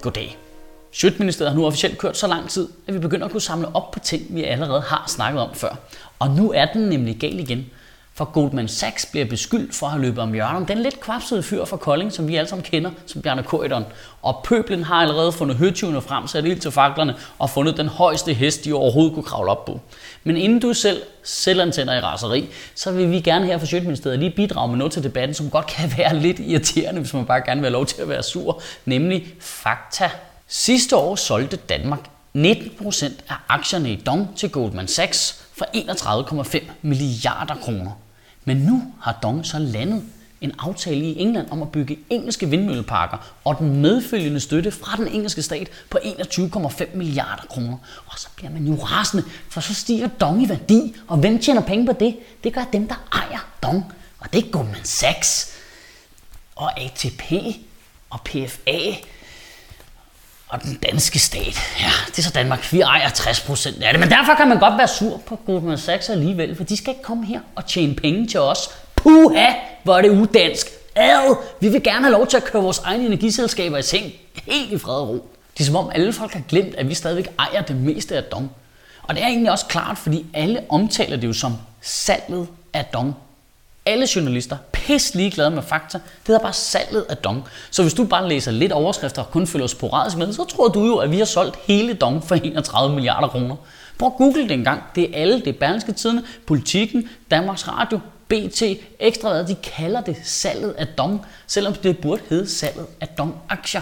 Goddag. Sjøtministeriet har nu officielt kørt så lang tid, at vi begynder at kunne samle op på ting, vi allerede har snakket om før. Og nu er den nemlig gal igen. For Goldman Sachs bliver beskyldt for at have løbet om hjørnet. Den lidt kvapsede fyr fra Kolding, som vi alle sammen kender, som Bjarne Korydon. Og pøblen har allerede fundet høtyvene frem, sat ild til faklerne og fundet den højeste hest, de overhovedet kunne kravle op på. Men inden du selv selv antænder i raseri, så vil vi gerne her fra Sjøtministeriet lige bidrage med noget til debatten, som godt kan være lidt irriterende, hvis man bare gerne vil have lov til at være sur, nemlig fakta. Sidste år solgte Danmark 19% af aktierne i Dong til Goldman Sachs for 31,5 milliarder kroner. Men nu har Dong så landet en aftale i England om at bygge engelske vindmølleparker og den medfølgende støtte fra den engelske stat på 21,5 milliarder kroner. Og så bliver man jo rasende, for så stiger Dong i værdi, og hvem tjener penge på det? Det gør dem, der ejer Dong, og det er Goldman Sachs og ATP og PFA og den danske stat. Ja, det er så Danmark. Vi ejer 60 procent af det. Men derfor kan man godt være sur på Goldman Sachs alligevel, for de skal ikke komme her og tjene penge til os. Puha, hvor er det udansk. Ad, vi vil gerne have lov til at køre vores egne energiselskaber i seng. Helt i fred og ro. Det er som om alle folk har glemt, at vi stadigvæk ejer det meste af Dong. Og det er egentlig også klart, fordi alle omtaler det jo som salget af Dong alle journalister pisse ligeglade med fakta. Det hedder bare salget af Dong. Så hvis du bare læser lidt overskrifter og kun følger sporadisk med, så tror du jo, at vi har solgt hele Dong for 31 milliarder kroner. Prøv at google det engang. Det er alle, det er Berlingske Tidene, Politikken, Danmarks Radio, BT, Ekstrabladet, de kalder det salget af Dong, selvom det burde hedde salget af Dong-aktier.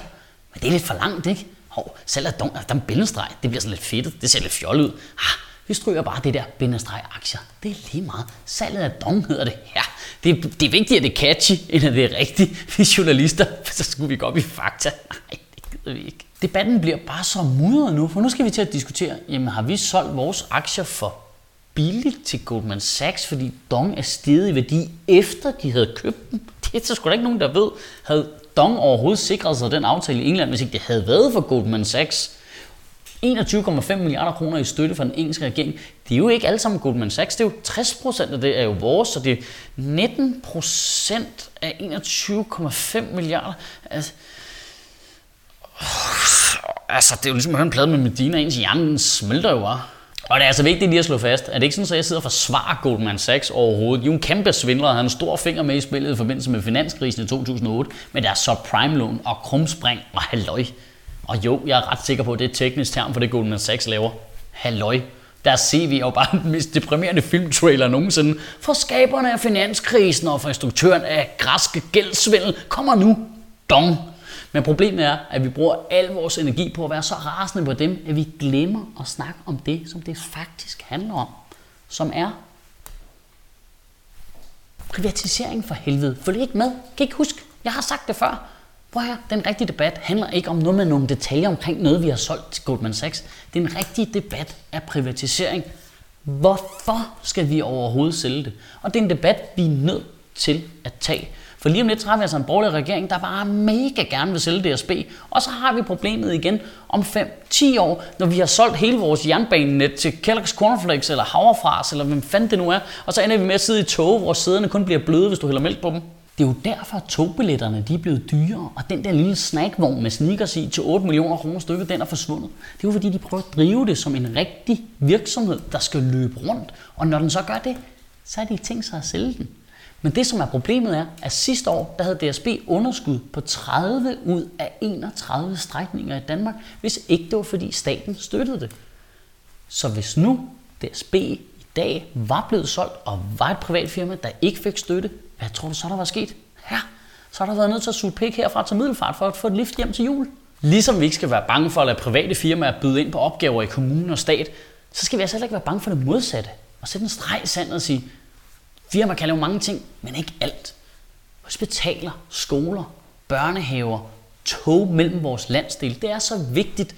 Men det er lidt for langt, ikke? Hov, salget af Dong, altså, der er en bindestreg, det bliver sådan lidt fedt, det ser lidt fjollet ud. Ah, vi stryger bare det der bindestreg aktier. Det er lige meget. Salget af Dong hedder det. Ja, det, er, det er vigtigt, at det er catchy, end at det er rigtigt. Vi journalister, så skulle vi gå op i fakta. Nej, det gider vi ikke. Debatten bliver bare så mudret nu, for nu skal vi til at diskutere, jamen har vi solgt vores aktier for billigt til Goldman Sachs, fordi Dong er steget i værdi, efter de havde købt dem? Det er så sgu da ikke nogen, der ved. Havde Dong overhovedet sikret sig den aftale i England, hvis ikke det havde været for Goldman Sachs? 21,5 milliarder kroner i støtte fra den engelske regering. Det er jo ikke alle sammen Goldman Sachs, det er jo 60 procent af det er jo vores, så det er 19 procent af 21,5 milliarder. Altså, altså, det er jo ligesom at høre en plade med Medina, ens hjerne smelter jo bare. Og det er altså vigtigt lige at slå fast, at det ikke sådan, at jeg sidder og forsvarer Goldman Sachs overhovedet. De er en kæmpe svindler, havde en stor finger med i spillet i forbindelse med finanskrisen i 2008, med deres subprime-lån og krumspring og halløj. Og jo, jeg er ret sikker på, at det er et teknisk term for det Goldman Sachs laver. Halløj. Deres CV er jo bare den mest deprimerende filmtrailer nogensinde. For skaberne af finanskrisen og for instruktøren af græske gældsvindel kommer nu. Dong. Men problemet er, at vi bruger al vores energi på at være så rasende på dem, at vi glemmer at snakke om det, som det faktisk handler om. Som er privatisering for helvede. Følg ikke med. Kan ikke huske? Jeg har sagt det før. Prøv her, den rigtige debat handler ikke om noget med nogle detaljer omkring noget, vi har solgt til Goldman Sachs. Den rigtige debat er privatisering. Hvorfor skal vi overhovedet sælge det? Og det er en debat, vi er nødt til at tage. For lige om lidt så har vi altså en borgerlig regering, der bare mega gerne vil sælge DSB. Og så har vi problemet igen om 5-10 år, når vi har solgt hele vores jernbanenet til Kellogg's Cornflakes eller Havrefras, eller hvem fanden det nu er. Og så ender vi med at sidde i tog, hvor sæderne kun bliver bløde, hvis du hælder mælk på dem. Det er jo derfor, at togbilletterne de er blevet dyrere, og den der lille snackvogn med sneakers i til 8 millioner kroner stykket, den er forsvundet. Det er jo fordi, de prøver at drive det som en rigtig virksomhed, der skal løbe rundt. Og når den så gør det, så er de tænkt sig at sælge den. Men det, som er problemet er, at sidste år, der havde DSB underskud på 30 ud af 31 strækninger i Danmark, hvis ikke det var fordi staten støttede det. Så hvis nu DSB i dag var blevet solgt og var et privat firma, der ikke fik støtte, hvad tror du så, der var sket? Ja, så har der været nødt til at suge pik herfra til Middelfart for at få et lift hjem til jul. Ligesom vi ikke skal være bange for at lade private firmaer byde ind på opgaver i kommunen og stat, så skal vi altså heller ikke være bange for det modsatte. Og sætte en streg i sandet og sige, firma kan lave mange ting, men ikke alt. Hospitaler, skoler, børnehaver, tog mellem vores landsdel, det er så vigtigt,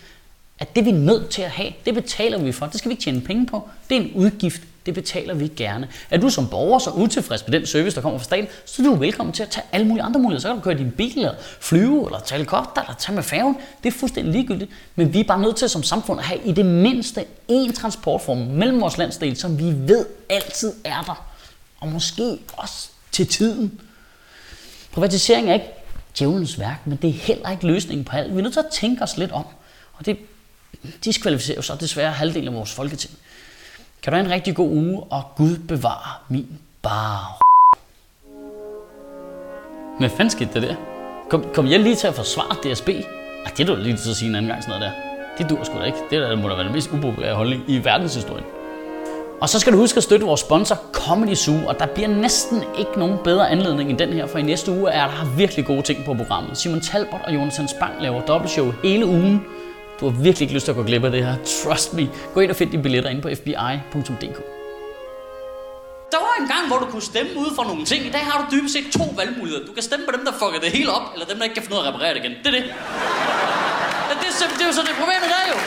at det vi er nødt til at have, det betaler vi for. Det skal vi ikke tjene penge på. Det er en udgift. Det betaler vi gerne. Er du som borger så utilfreds med den service, der kommer fra staten, så er du velkommen til at tage alle mulige andre muligheder. Så kan du køre din bil, eller flyve, eller tage helikopter, eller tage med færgen. Det er fuldstændig ligegyldigt. Men vi er bare nødt til som samfund at have i det mindste én transportform mellem vores landsdel, som vi ved altid er der. Og måske også til tiden. Privatisering er ikke djævelens værk, men det er heller ikke løsningen på alt. Vi er nødt til at tænke os lidt om, og det diskvalificerer jo så desværre halvdelen af vores folketing. Kan du have en rigtig god uge, og Gud bevare min bar. Hvad fanden skete der der? Kom, kom jeg lige til at forsvare DSB? Ej, det er du lige til at sige en anden gang sådan noget der. Det dur sgu da ikke. Det der må da være den mest upopulære holdning i verdenshistorien. Og så skal du huske at støtte vores sponsor Comedy Zoo, og der bliver næsten ikke nogen bedre anledning end den her, for i næste uge er der virkelig gode ting på programmet. Simon Talbot og Jonathan Spang laver dobbeltshow hele ugen. Du har virkelig ikke lyst til at gå glip af det her. Trust me. Gå ind og find dine billetter inde på fbi.dk. Der var en gang, hvor du kunne stemme ud for nogle ting. I dag har du dybest set to valgmuligheder. Du kan stemme på dem, der fucker det hele op, eller dem, der ikke kan finde ud af at reparere det igen. Det er det. Det er, det er jo så det problemet der jo.